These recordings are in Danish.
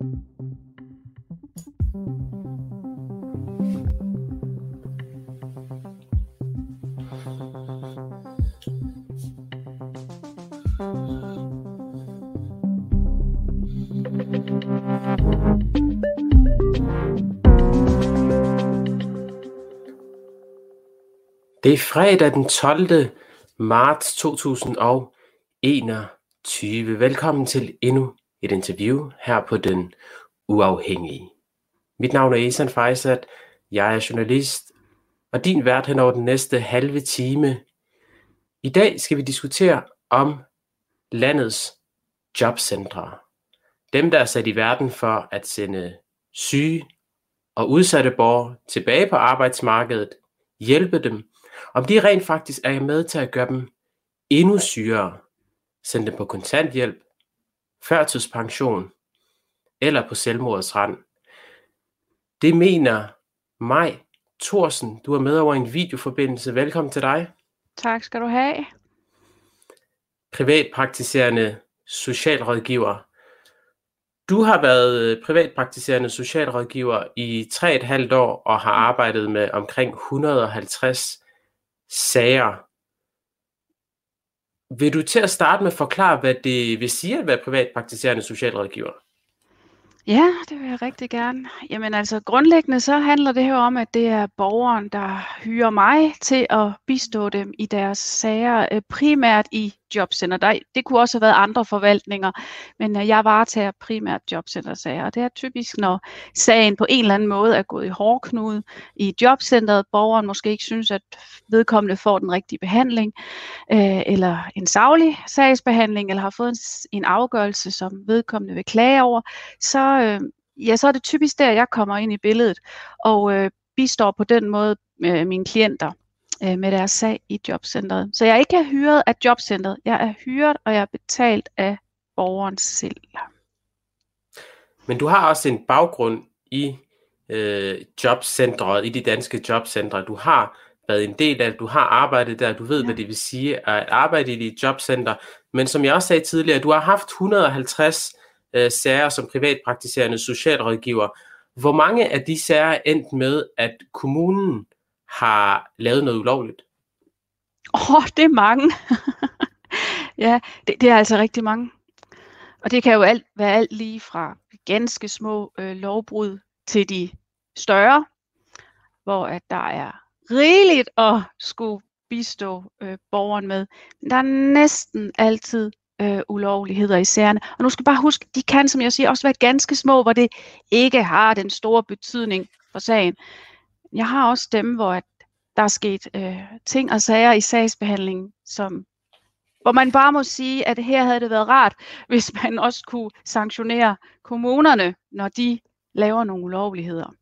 Det er fredag den 12. marts 2021. Velkommen til endnu et interview her på Den Uafhængige. Mit navn er Esan Fejsat, jeg er journalist, og din vært hen over den næste halve time. I dag skal vi diskutere om landets jobcentre. Dem, der er sat i verden for at sende syge og udsatte borgere tilbage på arbejdsmarkedet, hjælpe dem om de rent faktisk er med til at gøre dem endnu sygere, sende dem på kontanthjælp, førtidspension eller på selvmordets rand. Det mener mig, Thorsen. Du er med over en videoforbindelse. Velkommen til dig. Tak skal du have. Privatpraktiserende socialrådgiver. Du har været privatpraktiserende socialrådgiver i 3,5 år og har arbejdet med omkring 150 sager. Vil du til at starte med at forklare, hvad det vil sige at være privatpraktiserende socialrådgiver? Ja, det vil jeg rigtig gerne. Jamen altså grundlæggende så handler det her om, at det er borgeren, der hyrer mig til at bistå dem i deres sager, øh, primært i jobcenter. Der, det kunne også have været andre forvaltninger, men øh, jeg varetager primært jobcentersager. Og det er typisk, når sagen på en eller anden måde er gået i hårdknude i jobcenteret, borgeren måske ikke synes, at vedkommende får den rigtige behandling, øh, eller en savlig sagsbehandling, eller har fået en, en afgørelse, som vedkommende vil klage over, så, øh, ja, så er det typisk der, jeg kommer ind i billedet, og øh, bistår på den måde øh, mine klienter øh, med deres sag i jobcentret. Så jeg er ikke hyret af jobcentret. Jeg er hyret, og jeg er betalt af borgeren selv. Men du har også en baggrund i øh, jobcentret, i de danske jobcentre. Du har været en del af det, du har arbejdet der, du ved, ja. hvad det vil sige at arbejde i dit jobcenter. Men som jeg også sagde tidligere, du har haft 150 øh, sager som privatpraktiserende socialrådgiver. Hvor mange af de sager er endt med, at kommunen har lavet noget ulovligt? Åh, oh, det er mange. ja, det, det er altså rigtig mange. Og det kan jo alt, være alt lige fra ganske små øh, lovbrud til de større, hvor at der er rigeligt at skulle bistå øh, borgeren med. Men der er næsten altid øh, ulovligheder i sagerne. Og nu skal bare huske, de kan, som jeg siger, også være ganske små, hvor det ikke har den store betydning for sagen. Jeg har også dem, hvor at der er sket øh, ting og sager i sagsbehandlingen, som, hvor man bare må sige, at her havde det været rart, hvis man også kunne sanktionere kommunerne, når de laver nogle ulovligheder.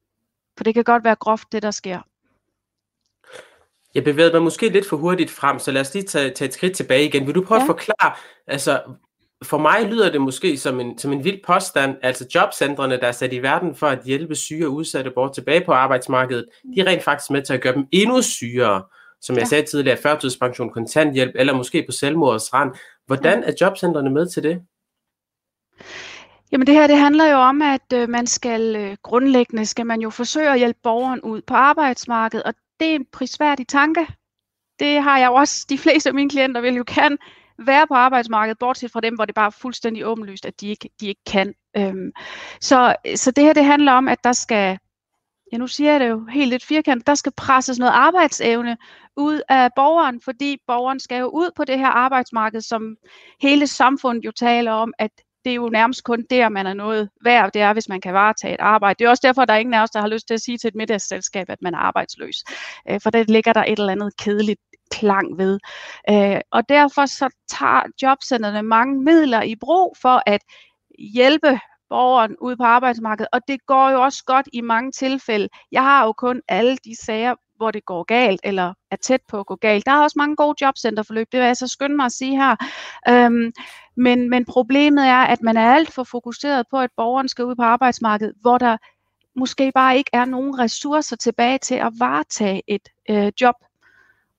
For det kan godt være groft, det der sker. Jeg bevægede mig måske lidt for hurtigt frem, så lad os lige tage, tage et skridt tilbage igen. Vil du prøve ja. at forklare, altså for mig lyder det måske som en, som en vild påstand, altså jobcentrene, der er sat i verden for at hjælpe syge og udsatte bort tilbage på arbejdsmarkedet, de er rent faktisk med til at gøre dem endnu sygere, som jeg ja. sagde tidligere, førtidspension, kontanthjælp, eller måske på selvmordets rand. Hvordan er jobcentrene med til det? Jamen det her det handler jo om, at øh, man skal øh, grundlæggende skal man jo forsøge at hjælpe borgeren ud på arbejdsmarkedet, og det er en prisværdig tanke. Det har jeg jo også, de fleste af mine klienter vil jo kan være på arbejdsmarkedet, bortset fra dem, hvor det bare er fuldstændig åbenlyst, at de ikke, de ikke kan. Øhm, så, så det her det handler om, at der skal, ja nu siger jeg det jo helt lidt firkant, der skal presses noget arbejdsevne ud af borgeren, fordi borgeren skal jo ud på det her arbejdsmarked, som hele samfundet jo taler om, at det er jo nærmest kun der, man er noget værd, det er, hvis man kan varetage et arbejde. Det er også derfor, at der er ingen af os, der har lyst til at sige til et middagsselskab, at man er arbejdsløs. Øh, for der ligger der et eller andet kedeligt klang ved. Øh, og derfor så tager jobcenterne mange midler i brug for at hjælpe borgeren ud på arbejdsmarkedet, og det går jo også godt i mange tilfælde. Jeg har jo kun alle de sager, hvor det går galt, eller er tæt på at gå galt. Der er også mange gode jobcenterforløb, det vil jeg så skynde mig at sige her. Øhm, men, men problemet er, at man er alt for fokuseret på, at borgeren skal ud på arbejdsmarkedet, hvor der måske bare ikke er nogen ressourcer tilbage til at varetage et øh, job.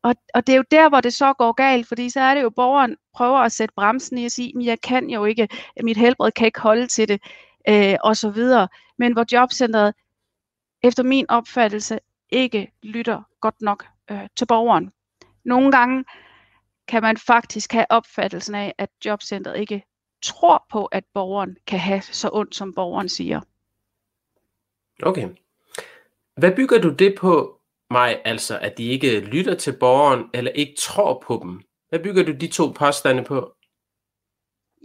Og, og det er jo der, hvor det så går galt, fordi så er det jo, borgeren prøver at sætte bremsen i og sige, at jeg kan jo ikke, mit helbred kan ikke holde til det. øh, videre, men hvor jobcentret efter min opfattelse ikke lytter godt nok øh, til borgeren. Nogle gange kan man faktisk have opfattelsen af, at jobcentret ikke tror på, at borgeren kan have så ondt, som borgeren siger. Okay. Hvad bygger du det på, mig, altså at de ikke lytter til borgeren eller ikke tror på dem? Hvad bygger du de to påstande på?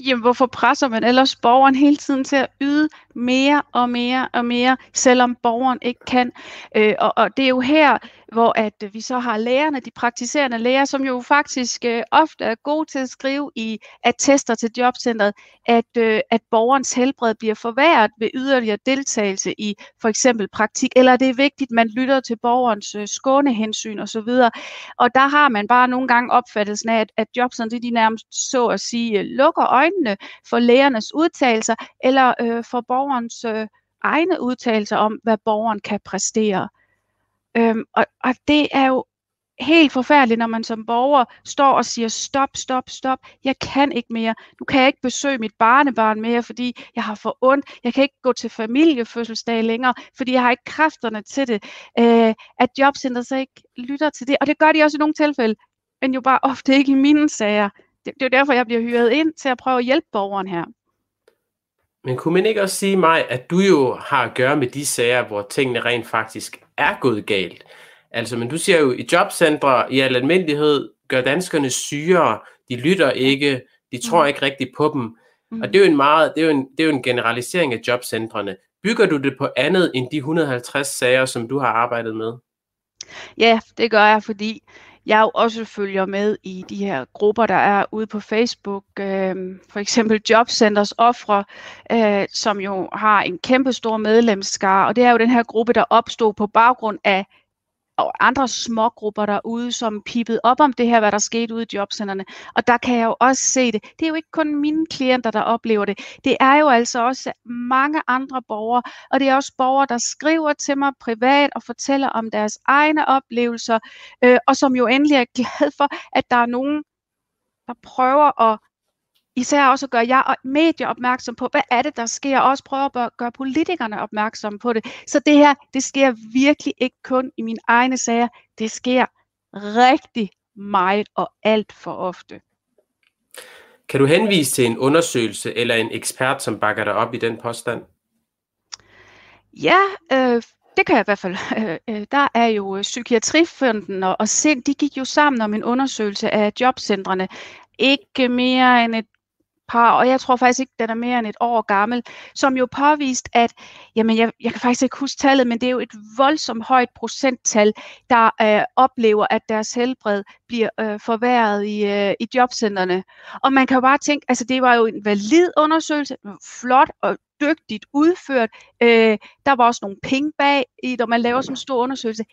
jamen hvorfor presser man ellers borgeren hele tiden til at yde mere og mere og mere, selvom borgeren ikke kan? Øh, og, og det er jo her, hvor at øh, vi så har lærerne, de praktiserende læger, som jo faktisk øh, ofte er gode til at skrive i attester til jobcentret, at, øh, at borgerens helbred bliver forværret ved yderligere deltagelse i for eksempel praktik, eller det er vigtigt, at man lytter til borgerens øh, skånehensyn osv. Og der har man bare nogle gange opfattelsen af, at, at jobcentret de nærmest så at sige øh, lukker øjnene for lægernes udtalelser, eller øh, for borgerens øh, egne udtalelser om, hvad borgeren kan præstere. Øhm, og, og det er jo helt forfærdeligt, når man som borger står og siger, stop, stop, stop, jeg kan ikke mere. Nu kan jeg ikke besøge mit barnebarn mere, fordi jeg har for ondt. Jeg kan ikke gå til familiefødselsdag længere, fordi jeg har ikke kræfterne til det. Øh, at jobcentret så ikke lytter til det. Og det gør de også i nogle tilfælde, men jo bare ofte ikke i mine sager. Det, det er jo derfor, jeg bliver hyret ind til at prøve at hjælpe borgeren her. Men kunne man ikke også sige mig, at du jo har at gøre med de sager, hvor tingene rent faktisk er gået galt? Altså, men du siger jo, i jobcentre i al almindelighed gør danskerne syre, de lytter ikke, de tror mm. ikke rigtigt på dem. Mm. Og det er jo en meget, det er jo en, det er jo en generalisering af jobcentrene. Bygger du det på andet end de 150 sager, som du har arbejdet med? Ja, det gør jeg, fordi jeg jo også følger med i de her grupper, der er ude på Facebook. Øh, for eksempel Jobcenters Ofre, øh, som jo har en kæmpe stor medlemskar. Og det er jo den her gruppe, der opstod på baggrund af og andre smågrupper derude, som pipede op om det her, hvad der skete ude i jobcenterne. Og der kan jeg jo også se det. Det er jo ikke kun mine klienter, der oplever det. Det er jo altså også mange andre borgere, og det er også borgere, der skriver til mig privat og fortæller om deres egne oplevelser, øh, og som jo endelig er glad for, at der er nogen, der prøver at især også at gøre jer og medier opmærksom på, hvad er det, der sker, og også prøve at gøre politikerne opmærksom på det. Så det her, det sker virkelig ikke kun i mine egne sager, det sker rigtig meget og alt for ofte. Kan du henvise til en undersøgelse eller en ekspert, som bakker dig op i den påstand? Ja, øh, det kan jeg i hvert fald. Øh, der er jo Psykiatrifonden og, og SIND, de gik jo sammen om en undersøgelse af jobcentrene. Ikke mere end et par, og jeg tror faktisk ikke, den er mere end et år gammel, som jo påvist, at, jamen jeg, jeg kan faktisk ikke huske tallet, men det er jo et voldsomt højt procenttal, der øh, oplever, at deres helbred bliver øh, forværret i, øh, i jobcenterne. Og man kan jo bare tænke, altså det var jo en valid undersøgelse, flot og dygtigt udført. Øh, der var også nogle penge bag i, når man laver sådan en stor undersøgelse.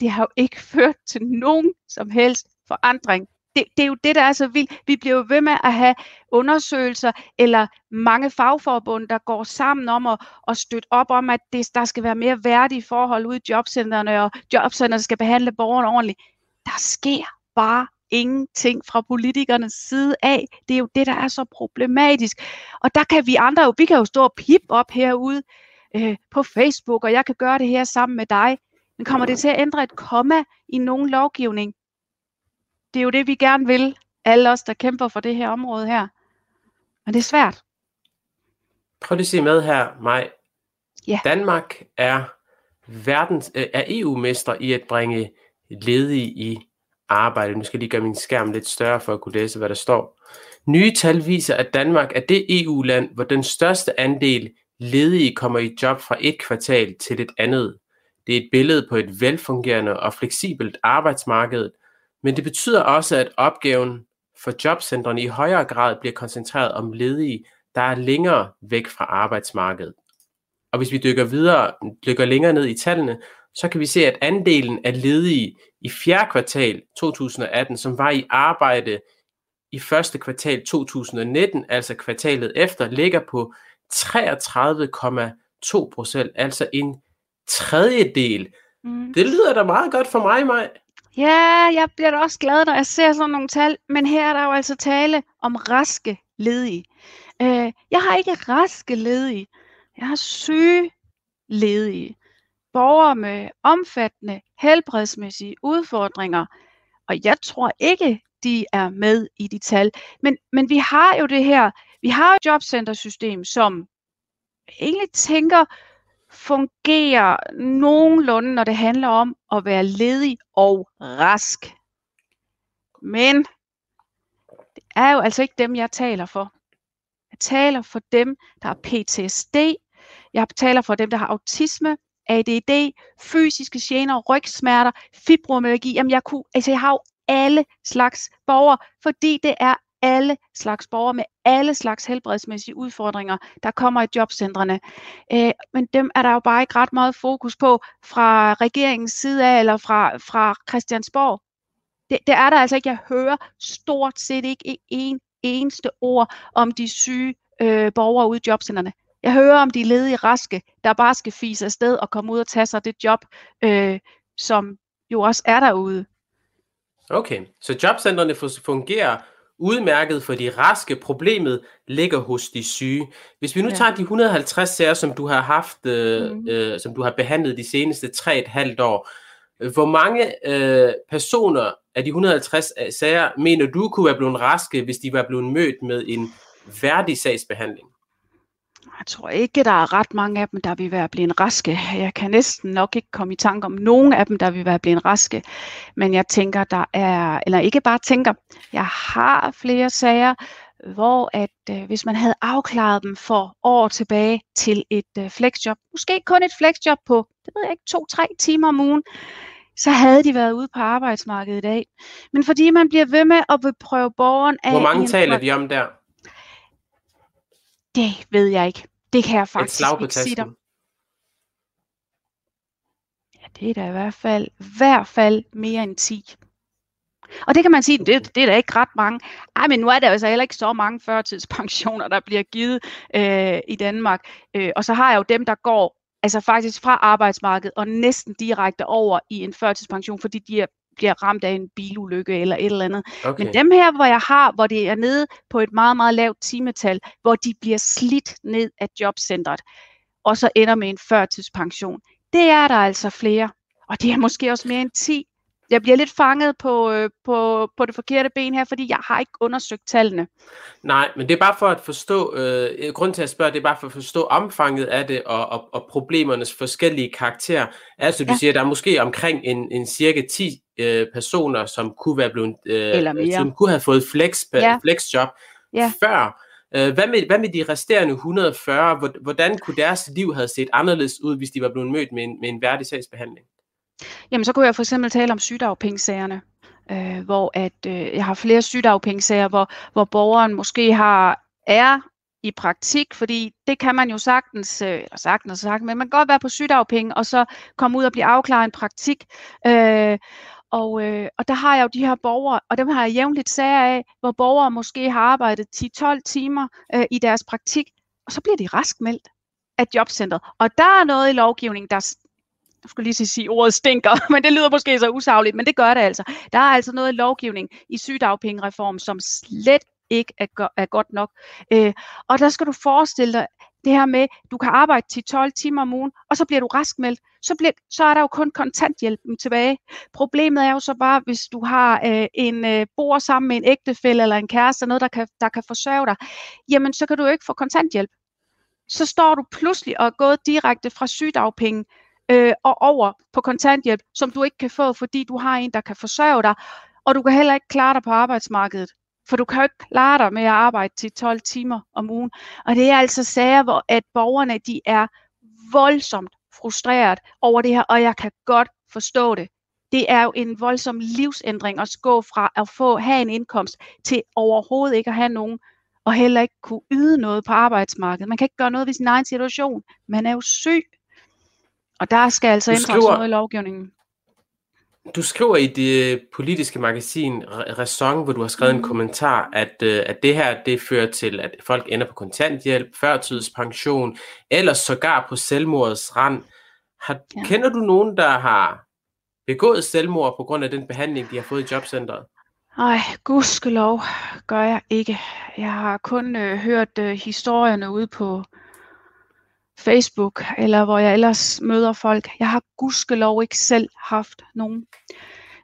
Det har jo ikke ført til nogen som helst forandring det, det er jo det, der er så vildt. Vi bliver jo ved med at have undersøgelser, eller mange fagforbund, der går sammen om at, at støtte op om, at det, der skal være mere værdige forhold ude i jobcentrene, og jobcentrene skal behandle borgerne ordentligt. Der sker bare ingenting fra politikernes side af. Det er jo det, der er så problematisk. Og der kan vi andre jo, vi kan jo stå og pip op herude øh, på Facebook, og jeg kan gøre det her sammen med dig. Men kommer det til at ændre et komma i nogen lovgivning? Det er jo det, vi gerne vil, alle os, der kæmper for det her område her. Men det er svært. Prøv lige at se med her, Maj. Ja. Danmark er, verdens, øh, er EU-mester i at bringe ledige i arbejde. Nu skal jeg lige gøre min skærm lidt større for at kunne læse, hvad der står. Nye tal viser, at Danmark er det EU-land, hvor den største andel ledige kommer i job fra et kvartal til et andet. Det er et billede på et velfungerende og fleksibelt arbejdsmarked, men det betyder også, at opgaven for jobcentrene i højere grad bliver koncentreret om ledige, der er længere væk fra arbejdsmarkedet. Og hvis vi dykker videre, dykker længere ned i tallene, så kan vi se, at andelen af ledige i fjerde kvartal 2018, som var i arbejde i første kvartal 2019, altså kvartalet efter, ligger på 33,2 procent, altså en tredjedel. Mm. Det lyder da meget godt for mig, Maj. Ja, jeg bliver da også glad, når jeg ser sådan nogle tal, men her er der jo altså tale om raske ledige. Øh, jeg har ikke raske ledige. Jeg har syge ledige, borgere med omfattende helbredsmæssige udfordringer, og jeg tror ikke, de er med i de tal. Men, men vi har jo det her, vi har et jobcentersystem, som egentlig tænker, fungerer nogenlunde, når det handler om at være ledig og rask. Men det er jo altså ikke dem, jeg taler for. Jeg taler for dem, der har PTSD. Jeg taler for dem, der har autisme, ADD, fysiske gener, rygsmerter, fibromyalgi. Jamen jeg, kunne, altså jeg har jo alle slags borgere, fordi det er alle slags borgere med alle slags helbredsmæssige udfordringer, der kommer i jobcentrene. Øh, men dem er der jo bare ikke ret meget fokus på fra regeringens side af, eller fra, fra Christiansborg. Det, det er der altså ikke. Jeg hører stort set ikke en eneste ord om de syge øh, borgere ude i jobcentrene. Jeg hører om de ledige raske, der bare skal fise afsted og komme ud og tage sig det job, øh, som jo også er derude. Okay, så jobcentrene fungerer udmærket for de raske. Problemet ligger hos de syge. Hvis vi nu ja. tager de 150 sager, som du har haft, øh, mm. øh, som du har behandlet de seneste 3,5 år, hvor mange øh, personer af de 150 sager mener du kunne være blevet raske, hvis de var blevet mødt med en værdig sagsbehandling? Jeg tror ikke, der er ret mange af dem, der vil være blevet raske. Jeg kan næsten nok ikke komme i tanke om nogen af dem, der vil være blevet raske. Men jeg tænker, der er, eller ikke bare tænker, jeg har flere sager, hvor at øh, hvis man havde afklaret dem for år tilbage til et øh, flexjob, måske kun et flexjob på, det ved jeg ikke, to-tre timer om ugen, så havde de været ude på arbejdsmarkedet i dag. Men fordi man bliver ved med at prøve borgeren af... Hvor mange taler vi om der? Det ved jeg ikke. Det kan jeg faktisk ikke sige dig. Ja, det er da i hvert fald, i hvert fald mere end 10. Og det kan man sige, det, det er da ikke ret mange. Ej, men nu er der altså heller ikke så mange førtidspensioner, der bliver givet øh, i Danmark. Øh, og så har jeg jo dem, der går altså faktisk fra arbejdsmarkedet og næsten direkte over i en førtidspension, fordi de er bliver ramt af en bilulykke eller et eller andet. Okay. Men dem her, hvor jeg har, hvor det er nede på et meget, meget lavt timetal, hvor de bliver slidt ned af jobcentret, og så ender med en førtidspension, det er der altså flere. Og det er måske også mere end 10. Jeg bliver lidt fanget på, øh, på, på det forkerte ben her, fordi jeg har ikke undersøgt tallene. Nej, men det er bare for at forstå, øh, grund til at spørge, det er bare for at forstå omfanget af det, og, og, og problemernes forskellige karakterer. Altså du ja. siger, der er måske omkring en, en cirka 10 øh, personer, som kunne være blevet, øh, som kunne have fået flex, ja. flexjob ja. før. Øh, hvad, med, hvad med de resterende 140? Hvordan kunne deres liv have set anderledes ud, hvis de var blevet mødt med en, med en værdig sagsbehandling? Jamen, så kunne jeg for eksempel tale om sygdagpengesagerne, øh, hvor at, øh, jeg har flere sygdagpengesager, hvor, hvor borgeren måske har er i praktik, fordi det kan man jo sagtens, øh, eller sagtens sagt, men man kan godt være på sygdagpenge, og så komme ud og blive afklaret en praktik. Øh, og, øh, og der har jeg jo de her borgere, og dem har jeg jævnligt sager af, hvor borgere måske har arbejdet 10-12 timer øh, i deres praktik, og så bliver de raskmeldt af jobcentret. Og der er noget i lovgivningen, der, jeg skulle lige sige ordet stinker, men det lyder måske så usagligt, men det gør det altså. Der er altså noget lovgivning i sygdagpengereformen, som slet ikke er, go- er godt nok. Øh, og der skal du forestille dig det her med, du kan arbejde til 12 timer om ugen, og så bliver du raskmeldt. Så, bliver, så er der jo kun kontanthjælpen tilbage. Problemet er jo så bare, hvis du har øh, en øh, bor sammen med en ægtefælle eller en kæreste, noget, der kan, der kan forsørge dig, jamen så kan du jo ikke få kontanthjælp. Så står du pludselig og er gået direkte fra sygdagpenge øh, og over på kontanthjælp, som du ikke kan få, fordi du har en, der kan forsørge dig, og du kan heller ikke klare dig på arbejdsmarkedet. For du kan jo ikke klare dig med at arbejde til 12 timer om ugen. Og det er altså sager, hvor at borgerne de er voldsomt frustreret over det her, og jeg kan godt forstå det. Det er jo en voldsom livsændring at gå fra at få have en indkomst til overhovedet ikke at have nogen, og heller ikke kunne yde noget på arbejdsmarkedet. Man kan ikke gøre noget ved sin egen situation. Man er jo syg. Og der skal altså ændres skriver, noget i lovgivningen. Du skriver i det politiske magasin Ræson, hvor du har skrevet mm. en kommentar, at, øh, at det her det fører til, at folk ender på kontanthjælp, førtidspension, eller sågar på selvmordets rand. Har, ja. Kender du nogen, der har begået selvmord på grund af den behandling, de har fået i jobcentret? Nej, gudskelov gør jeg ikke. Jeg har kun øh, hørt øh, historierne ude på Facebook, eller hvor jeg ellers møder folk. Jeg har gudskelov ikke selv haft nogen.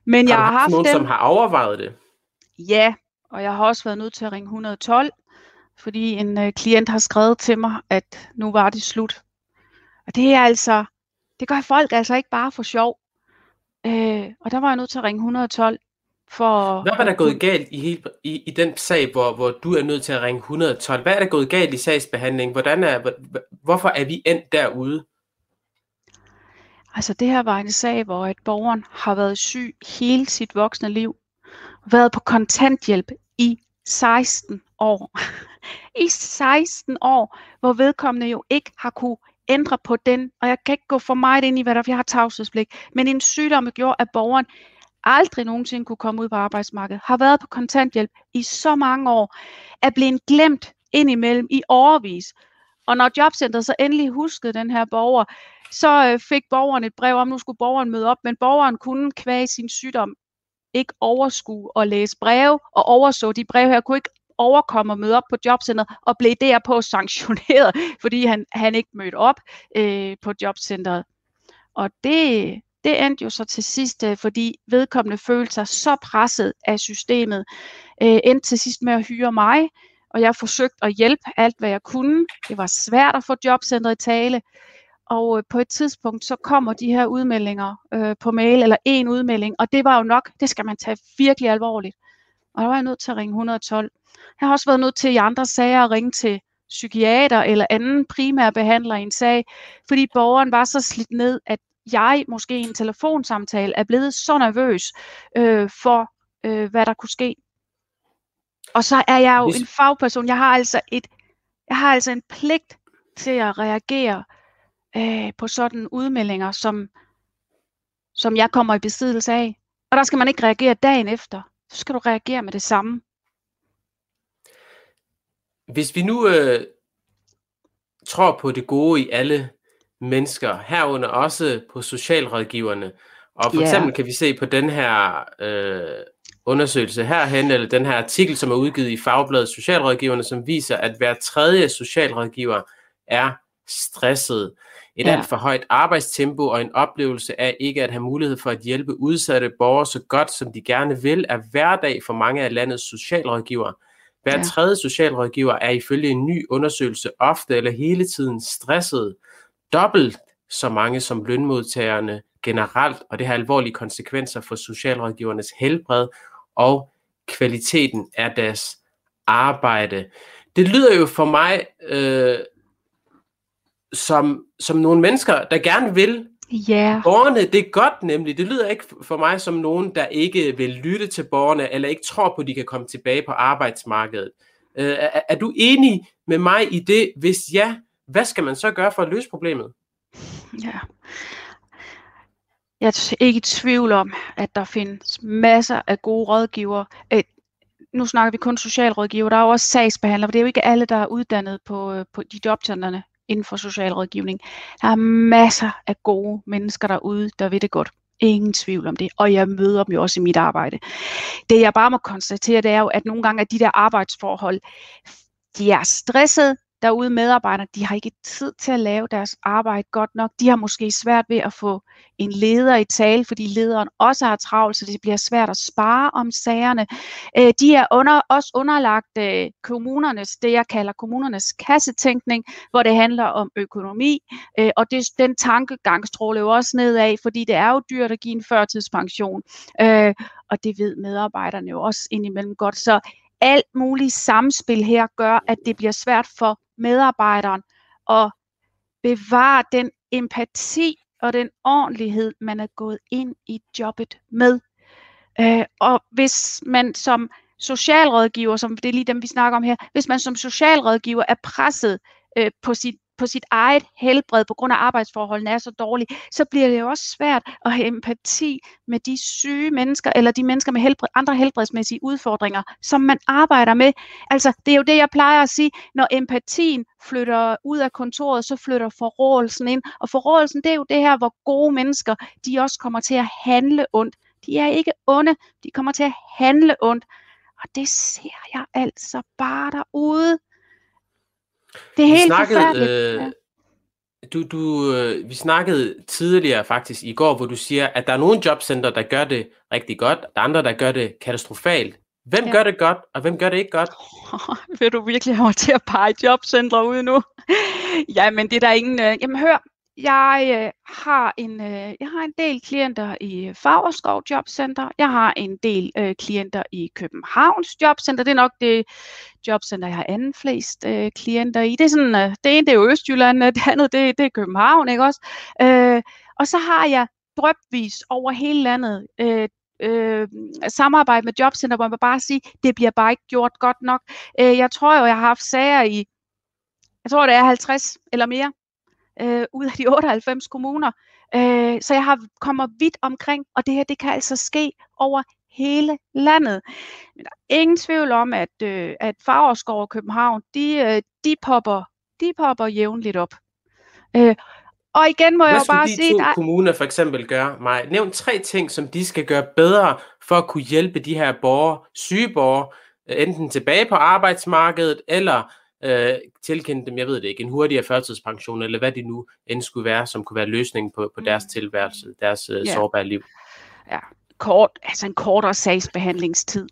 Men har jeg har haft nogen, dem. som har overvejet det? Ja, og jeg har også været nødt til at ringe 112, fordi en øh, klient har skrevet til mig, at nu var det slut. Og det er altså, det gør folk altså ikke bare for sjov. Øh, og der var jeg nødt til at ringe 112 for... Hvad var der at gået galt i, hele, i, i den sag, hvor, hvor du er nødt til at ringe 112? Hvad er der gået galt i sagsbehandlingen? Hvordan er, hvor, hvorfor er vi endt derude? Altså det her var en sag, hvor et borgeren har været syg hele sit voksne liv. Været på kontanthjælp i 16 år. I 16 år, hvor vedkommende jo ikke har kunne ændre på den, og jeg kan ikke gå for meget ind i, hvad der er, for jeg har tavshedspligt, men en sygdom gjorde, at borgeren aldrig nogensinde kunne komme ud på arbejdsmarkedet, har været på kontanthjælp i så mange år, er blevet glemt indimellem i overvis. Og når jobcentret så endelig huskede den her borger, så øh, fik borgeren et brev om, nu skulle borgeren møde op, men borgeren kunne kvæge sin sygdom ikke overskue og læse breve, og overså de breve her, kunne ikke overkomme at møde op på jobcentret, og blev derpå sanktioneret, fordi han, han ikke mødte op øh, på jobcentret. Og det, det endte jo så til sidst, øh, fordi vedkommende følte sig så presset af systemet, øh, endte til sidst med at hyre mig, og jeg forsøgte at hjælpe alt, hvad jeg kunne. Det var svært at få jobcentret i tale, og øh, på et tidspunkt, så kommer de her udmeldinger øh, på mail, eller en udmelding, og det var jo nok, det skal man tage virkelig alvorligt. Og der var jeg nødt til at ringe 112. Jeg har også været nødt til i andre sager at ringe til psykiater eller anden primær behandler i en sag, fordi borgeren var så slidt ned, at jeg måske i en telefonsamtale er blevet så nervøs øh, for, øh, hvad der kunne ske. Og så er jeg jo Hvis- en fagperson. Jeg har altså et, jeg har altså en pligt til at reagere øh, på sådan udmeldinger, som, som jeg kommer i besiddelse af. Og der skal man ikke reagere dagen efter. Så skal du reagere med det samme. Hvis vi nu øh, tror på det gode i alle mennesker, herunder også på socialrådgiverne, og for Ja. eksempel kan vi se på den her øh, undersøgelse herhen, eller den her artikel, som er udgivet i Fagbladet Socialrådgiverne, som viser, at hver tredje socialrådgiver er stresset. Et Ja. alt for højt arbejdstempo og en oplevelse af ikke at have mulighed for at hjælpe udsatte borgere så godt, som de gerne vil, er hverdag for mange af landets socialrådgivere. Hver Ja. tredje socialrådgiver er ifølge en ny undersøgelse ofte eller hele tiden stresset. Dobbelt så mange som lønmodtagerne generelt, og det har alvorlige konsekvenser for socialrådgivernes helbred og kvaliteten af deres arbejde. Det lyder jo for mig øh, som, som nogle mennesker, der gerne vil Ja, borgerne det er godt nemlig. Det lyder ikke for mig som nogen, der ikke vil lytte til borgerne, eller ikke tror på, at de kan komme tilbage på arbejdsmarkedet. Øh, er, er du enig med mig i det? Hvis ja, hvad skal man så gøre for at løse problemet? ja. Jeg er ikke i tvivl om, at der findes masser af gode rådgivere. Øh, nu snakker vi kun socialrådgiver, der er jo også sagsbehandlere, for det er jo ikke alle, der er uddannet på, øh, på de jobcentrene inden for socialrådgivning. Der er masser af gode mennesker derude, der ved det godt. Ingen tvivl om det, og jeg møder dem jo også i mit arbejde. Det jeg bare må konstatere, det er jo, at nogle gange er de der arbejdsforhold, de er stresset derude medarbejdere, de har ikke tid til at lave deres arbejde godt nok. De har måske svært ved at få en leder i tale, fordi lederen også har travlt, så det bliver svært at spare om sagerne. Øh, de er under, også underlagt øh, kommunernes, det jeg kalder kommunernes kassetænkning, hvor det handler om økonomi, øh, og det, den tankegang stråler jo også nedad, fordi det er jo dyrt at give en førtidspension, øh, og det ved medarbejderne jo også indimellem godt. Så alt muligt samspil her gør, at det bliver svært for medarbejderen og bevare den empati og den ordentlighed, man er gået ind i jobbet med. Øh, og hvis man som socialrådgiver, som det er lige dem, vi snakker om her, hvis man som socialrådgiver er presset øh, på sit på sit eget helbred på grund af arbejdsforholdene er så dårlige, så bliver det jo også svært at have empati med de syge mennesker, eller de mennesker med helbred, andre helbredsmæssige udfordringer, som man arbejder med. Altså, det er jo det, jeg plejer at sige, når empatien flytter ud af kontoret, så flytter forrådelsen ind. Og forrådelsen, det er jo det her, hvor gode mennesker, de også kommer til at handle ondt. De er ikke onde, de kommer til at handle ondt. Og det ser jeg altså bare derude. Det er Vi helt snakkede, forfærdeligt. øh, Ja. du, du, øh, vi snakkede tidligere faktisk i går, hvor du siger, at der er nogle jobcenter, der gør det rigtig godt, og der er andre, der gør det katastrofalt. Hvem ja. gør det godt, og hvem gør det ikke godt? Vil du virkelig have mig til at pege jobcentre ud nu? Jamen, det er der ingen... Øh... Jamen, hør, jeg øh, har en øh, jeg har en del klienter i Fagerskov Jobcenter. Jeg har en del øh, klienter i Københavns Jobcenter. Det er nok det jobcenter, jeg har anden flest øh, klienter i. Det er sådan, øh, det ene det er jo Østjylland, det andet det, det er København, ikke også? Øh, og så har jeg drøbvis over hele landet øh, øh, samarbejde med jobcenter, hvor man bare sige, det bliver bare ikke gjort godt nok. Øh, jeg tror jo, jeg har haft sager i, jeg tror det er 50 eller mere, øh, ud af de 98 kommuner. Øh, så jeg har kommer vidt omkring, og det her det kan altså ske over hele landet. Men der er ingen tvivl om, at, øh, at Fagerskov og København, de, øh, de, popper, de popper jævnligt op. Øh, og igen må Hvad jeg jo bare de sige... to der... kommuner for eksempel gøre, mig? Nævn tre ting, som de skal gøre bedre for at kunne hjælpe de her borgere, syge borgere, enten tilbage på arbejdsmarkedet, eller øh, tilkende dem, jeg ved det ikke, en hurtigere førtidspension, eller hvad det nu end skulle være, som kunne være løsningen på, på deres mm. tilværelse, deres øh, sårbare liv. Ja, kort, altså en kortere sagsbehandlingstid.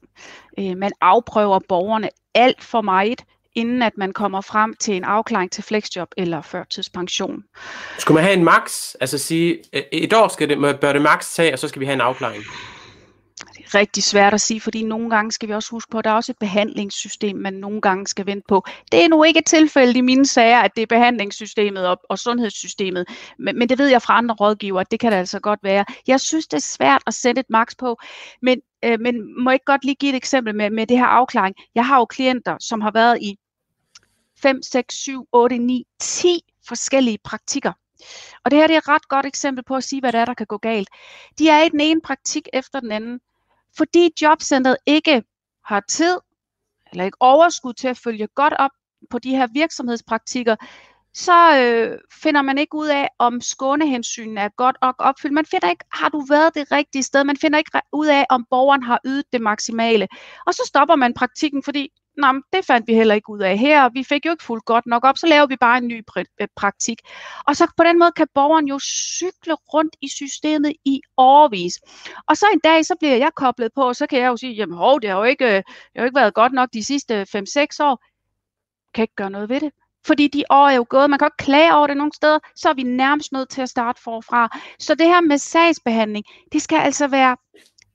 Øh, man afprøver borgerne alt for meget, inden at man kommer frem til en afklaring til flexjob eller førtidspension. Skulle man have en max, altså sige, et år skal det, bør det max tage, og så skal vi have en afklaring? Rigtig svært at sige, fordi nogle gange skal vi også huske på, at der er også et behandlingssystem, man nogle gange skal vente på. Det er nu ikke et tilfælde i mine sager, at det er behandlingssystemet og, og sundhedssystemet, men, men det ved jeg fra andre rådgiver, at det kan det altså godt være. Jeg synes, det er svært at sætte et maks på, men, øh, men må jeg ikke godt lige give et eksempel med, med det her afklaring? Jeg har jo klienter, som har været i 5, 6, 7, 8, 9, 10 forskellige praktikker. Og det her det er et ret godt eksempel på at sige, hvad der er, der kan gå galt. De er i den ene praktik efter den anden fordi jobcentret ikke har tid eller ikke overskud til at følge godt op på de her virksomhedspraktikker, så øh, finder man ikke ud af, om skånehensynen er godt og opfyldt. Man finder ikke, har du været det rigtige sted? Man finder ikke ud af, om borgeren har ydet det maksimale. Og så stopper man praktikken, fordi Nå, det fandt vi heller ikke ud af her, og vi fik jo ikke fuldt godt nok op, så laver vi bare en ny øh, praktik. Og så på den måde kan borgeren jo cykle rundt i systemet i overvis. Og så en dag, så bliver jeg koblet på, og så kan jeg jo sige, jamen hov, det har jo ikke, øh, det har jo ikke været godt nok de sidste 5-6 år. Kan ikke gøre noget ved det. Fordi de år er jo gået, man kan ikke klage over det nogle steder, så er vi nærmest nødt til at starte forfra. Så det her med sagsbehandling, det skal altså være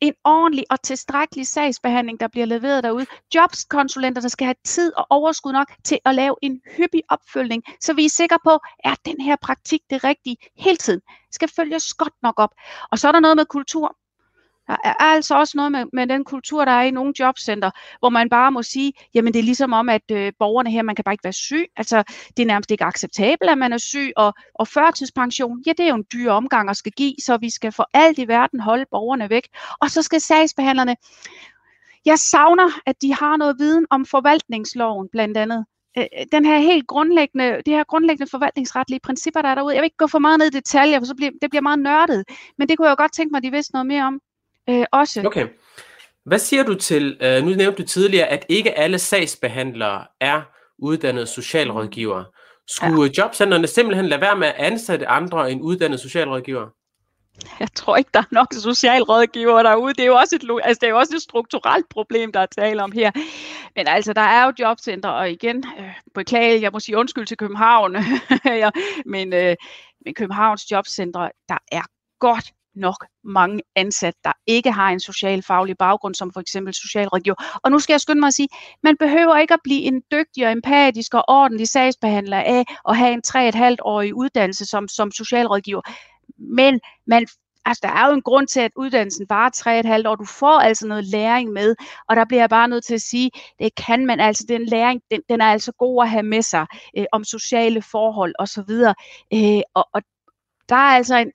en ordentlig og tilstrækkelig sagsbehandling, der bliver leveret derude. Jobskonsulenterne skal have tid og overskud nok til at lave en hyppig opfølgning, så vi er sikre på, at den her praktik det rigtige hele tiden skal følges godt nok op. Og så er der noget med kultur. Der er altså også noget med, med den kultur, der er i nogle jobcenter, hvor man bare må sige, jamen det er ligesom om, at øh, borgerne her, man kan bare ikke være syg. Altså det er nærmest ikke acceptabelt, at man er syg, og, og førtidspension, ja det er jo en dyr omgang at skal give, så vi skal for alt i verden holde borgerne væk. Og så skal sagsbehandlerne, jeg savner, at de har noget viden om forvaltningsloven blandt andet øh, den her helt grundlæggende, de her grundlæggende forvaltningsretlige principper, der er derude. Jeg vil ikke gå for meget ned i detaljer, for så bliver, det bliver meget nørdet. Men det kunne jeg jo godt tænke mig, at de vidste noget mere om øh, også. Okay. Hvad siger du til, øh, nu nævnte du tidligere, at ikke alle sagsbehandlere er uddannede socialrådgivere. Skulle ja. jobcenterne simpelthen lade være med at ansætte andre end uddannede socialrådgivere? Jeg tror ikke, der er nok socialrådgivere derude. Det er jo også et, altså, det er jo også et strukturelt problem, der er tale om her. Men altså, der er jo jobcenter, og igen, øh, beklage, jeg må sige undskyld til København, men, øh, men Københavns jobcenter, der er godt nok mange ansatte, der ikke har en socialfaglig baggrund, som for eksempel socialrådgiver. Og nu skal jeg skynde mig at sige, man behøver ikke at blive en dygtig og empatisk og ordentlig sagsbehandler af at have en 3,5-årig uddannelse som, som socialrådgiver. Men man altså, der er jo en grund til, at uddannelsen varer 3,5 år. Du får altså noget læring med, og der bliver jeg bare nødt til at sige, det kan man altså, den læring, den, den er altså god at have med sig øh, om sociale forhold osv. Øh, og, og der er altså en,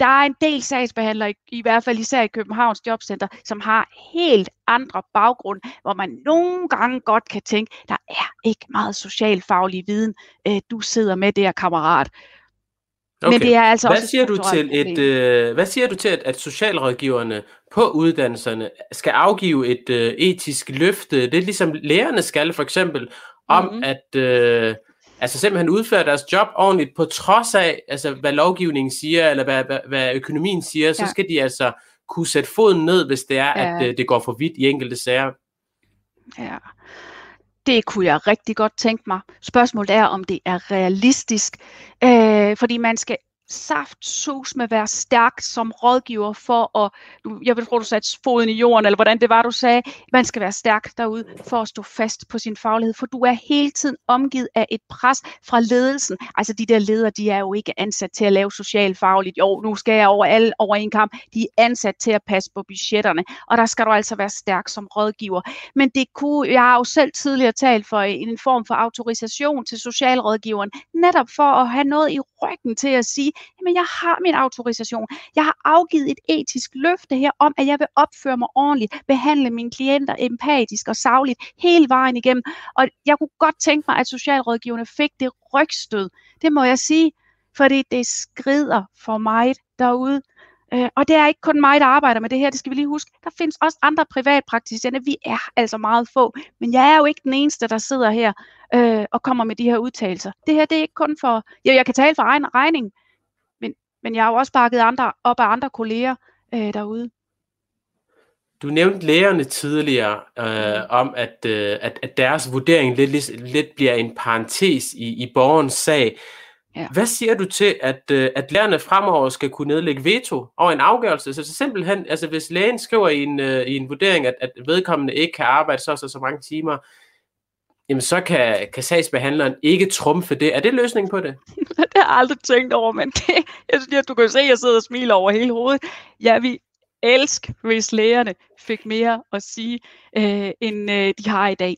der er en del sagsbehandlere, i hvert fald især i Københavns Jobcenter, som har helt andre baggrund, hvor man nogle gange godt kan tænke, der er ikke meget socialfaglig viden, øh, du sidder med der, kammerat. Okay. Men det er altså hvad også siger du til et, øh, hvad siger du til at, at socialrådgiverne på uddannelserne skal afgive et øh, etisk løfte? Det er ligesom lærerne skal for eksempel om mm-hmm. at øh, altså simpelthen udfører deres job ordentligt, på trods af, altså, hvad lovgivningen siger, eller hvad, hvad, hvad økonomien siger, ja. så skal de altså kunne sætte foden ned, hvis det er, ja. at øh, det går for vidt i enkelte sager. Ja, det kunne jeg rigtig godt tænke mig. Spørgsmålet er, om det er realistisk, øh, fordi man skal saft sus med være stærk som rådgiver for at, jeg vil tror du satte foden i jorden, eller hvordan det var, du sagde, man skal være stærk derude for at stå fast på sin faglighed, for du er hele tiden omgivet af et pres fra ledelsen. Altså de der ledere, de er jo ikke ansat til at lave socialfagligt, jo, nu skal jeg over alle over en kamp, de er ansat til at passe på budgetterne, og der skal du altså være stærk som rådgiver. Men det kunne, jeg har jo selv tidligere talt for en form for autorisation til socialrådgiveren, netop for at have noget i ryggen til at sige, jamen jeg har min autorisation. Jeg har afgivet et etisk løfte her om, at jeg vil opføre mig ordentligt, behandle mine klienter empatisk og savligt hele vejen igennem. Og jeg kunne godt tænke mig, at socialrådgiverne fik det rygstød. Det må jeg sige, fordi det skrider for mig derude. Øh, og det er ikke kun mig, der arbejder med det her, det skal vi lige huske. Der findes også andre privatpraktiserende. Vi er altså meget få, men jeg er jo ikke den eneste, der sidder her øh, og kommer med de her udtalelser. Det her det er ikke kun for, ja, jeg kan tale for egen regning, men, men jeg har jo også bakket andre, op af andre kolleger øh, derude. Du nævnte lægerne tidligere øh, om, at, øh, at, at deres vurdering lidt, lidt bliver en parentes i, i borgerens sag. Ja. Hvad siger du til, at, øh, at lærerne fremover skal kunne nedlægge veto over en afgørelse? Så, så simpelthen, altså hvis lægen skriver i en, øh, i en vurdering, at, at vedkommende ikke kan arbejde så så, så mange timer, jamen så kan, kan sagsbehandleren ikke trumfe det. Er det løsningen på det? det har jeg aldrig tænkt over, men det, jeg synes, at du kan se, at jeg sidder og smiler over hele hovedet. Jeg vil elske, hvis lægerne fik mere at sige, øh, end øh, de har i dag.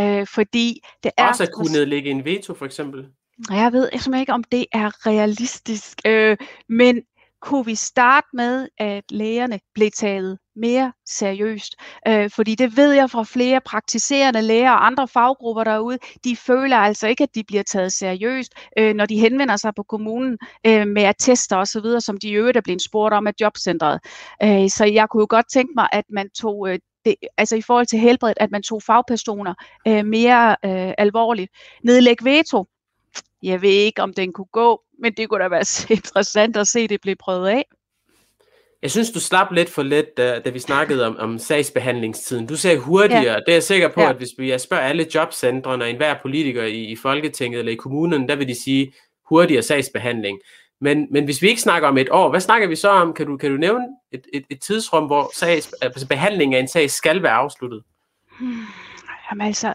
Øh, fordi det er... Også at kunne nedlægge en veto, for eksempel? Jeg ved simpelthen ikke, om det er realistisk, øh, men kunne vi starte med, at lægerne blev taget mere seriøst. Øh, fordi det ved jeg fra flere praktiserende læger og andre faggrupper derude, de føler altså ikke, at de bliver taget seriøst, øh, når de henvender sig på kommunen øh, med attester osv., som de i øvrigt er blevet spurgt om af jobcentret. Øh, så jeg kunne jo godt tænke mig, at man tog øh, det, altså i forhold til helbredet, at man tog fagpersoner øh, mere øh, alvorligt. Nedlæg veto, jeg ved ikke, om den kunne gå, men det kunne da være interessant at se det blive prøvet af. Jeg synes, du slap lidt for let, da, da vi snakkede om, om sagsbehandlingstiden. Du sagde hurtigere. Ja. Det er jeg sikker på, ja. at hvis vi spørger alle jobcentrene og enhver politiker i, i Folketinget eller i kommunen, der vil de sige hurtigere sagsbehandling. Men, men hvis vi ikke snakker om et år, hvad snakker vi så om? Kan du, kan du nævne et, et, et tidsrum, hvor sags, altså behandlingen af en sag skal være afsluttet? Hmm. Jamen altså,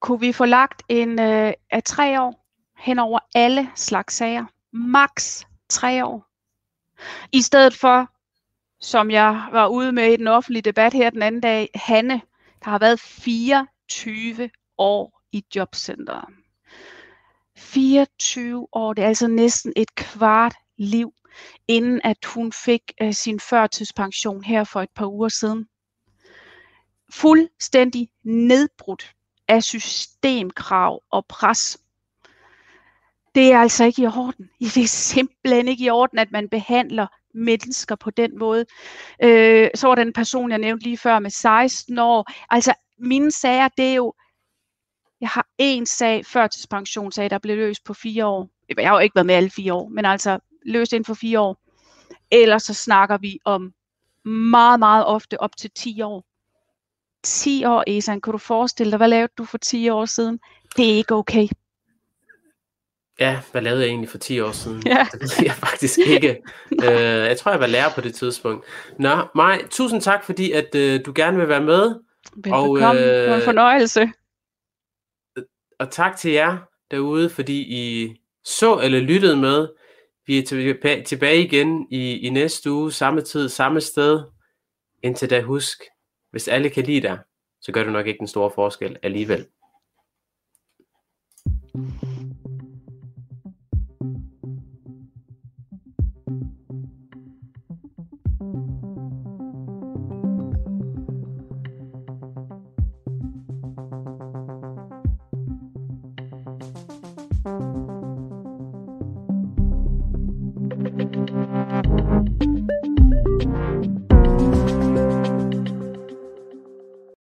kunne vi få lagt en øh, af tre år? Hen over alle slags sager. Max tre år. I stedet for, som jeg var ude med i den offentlige debat her den anden dag, Hanne, der har været 24 år i jobcenteret. 24 år, det er altså næsten et kvart liv, inden at hun fik uh, sin førtidspension her for et par uger siden. Fuldstændig nedbrudt af systemkrav og pres det er altså ikke i orden. Det er simpelthen ikke i orden, at man behandler mennesker på den måde. Øh, så var den person, jeg nævnte lige før, med 16 år. Altså, mine sager, det er jo... Jeg har en sag, førtidspensionssag, der blev løst på fire år. Jeg har jo ikke været med alle fire år, men altså løst inden for fire år. Ellers så snakker vi om meget, meget ofte op til 10 år. 10 år, Esan, kan du forestille dig, hvad lavede du for 10 år siden? Det er ikke okay. Ja, hvad lavede jeg egentlig for 10 år siden? Ja. Det ved jeg faktisk ikke. uh, jeg tror, jeg var lærer på det tidspunkt. Nå, Maj, tusind tak, fordi at uh, du gerne vil være med. Velbekomme. Og, uh, det var en fornøjelse. Og tak til jer derude, fordi I så eller lyttede med. Vi er tilbage, igen i, i næste uge, samme tid, samme sted. Indtil da husk, hvis alle kan lide dig, så gør det nok ikke den store forskel alligevel. thank you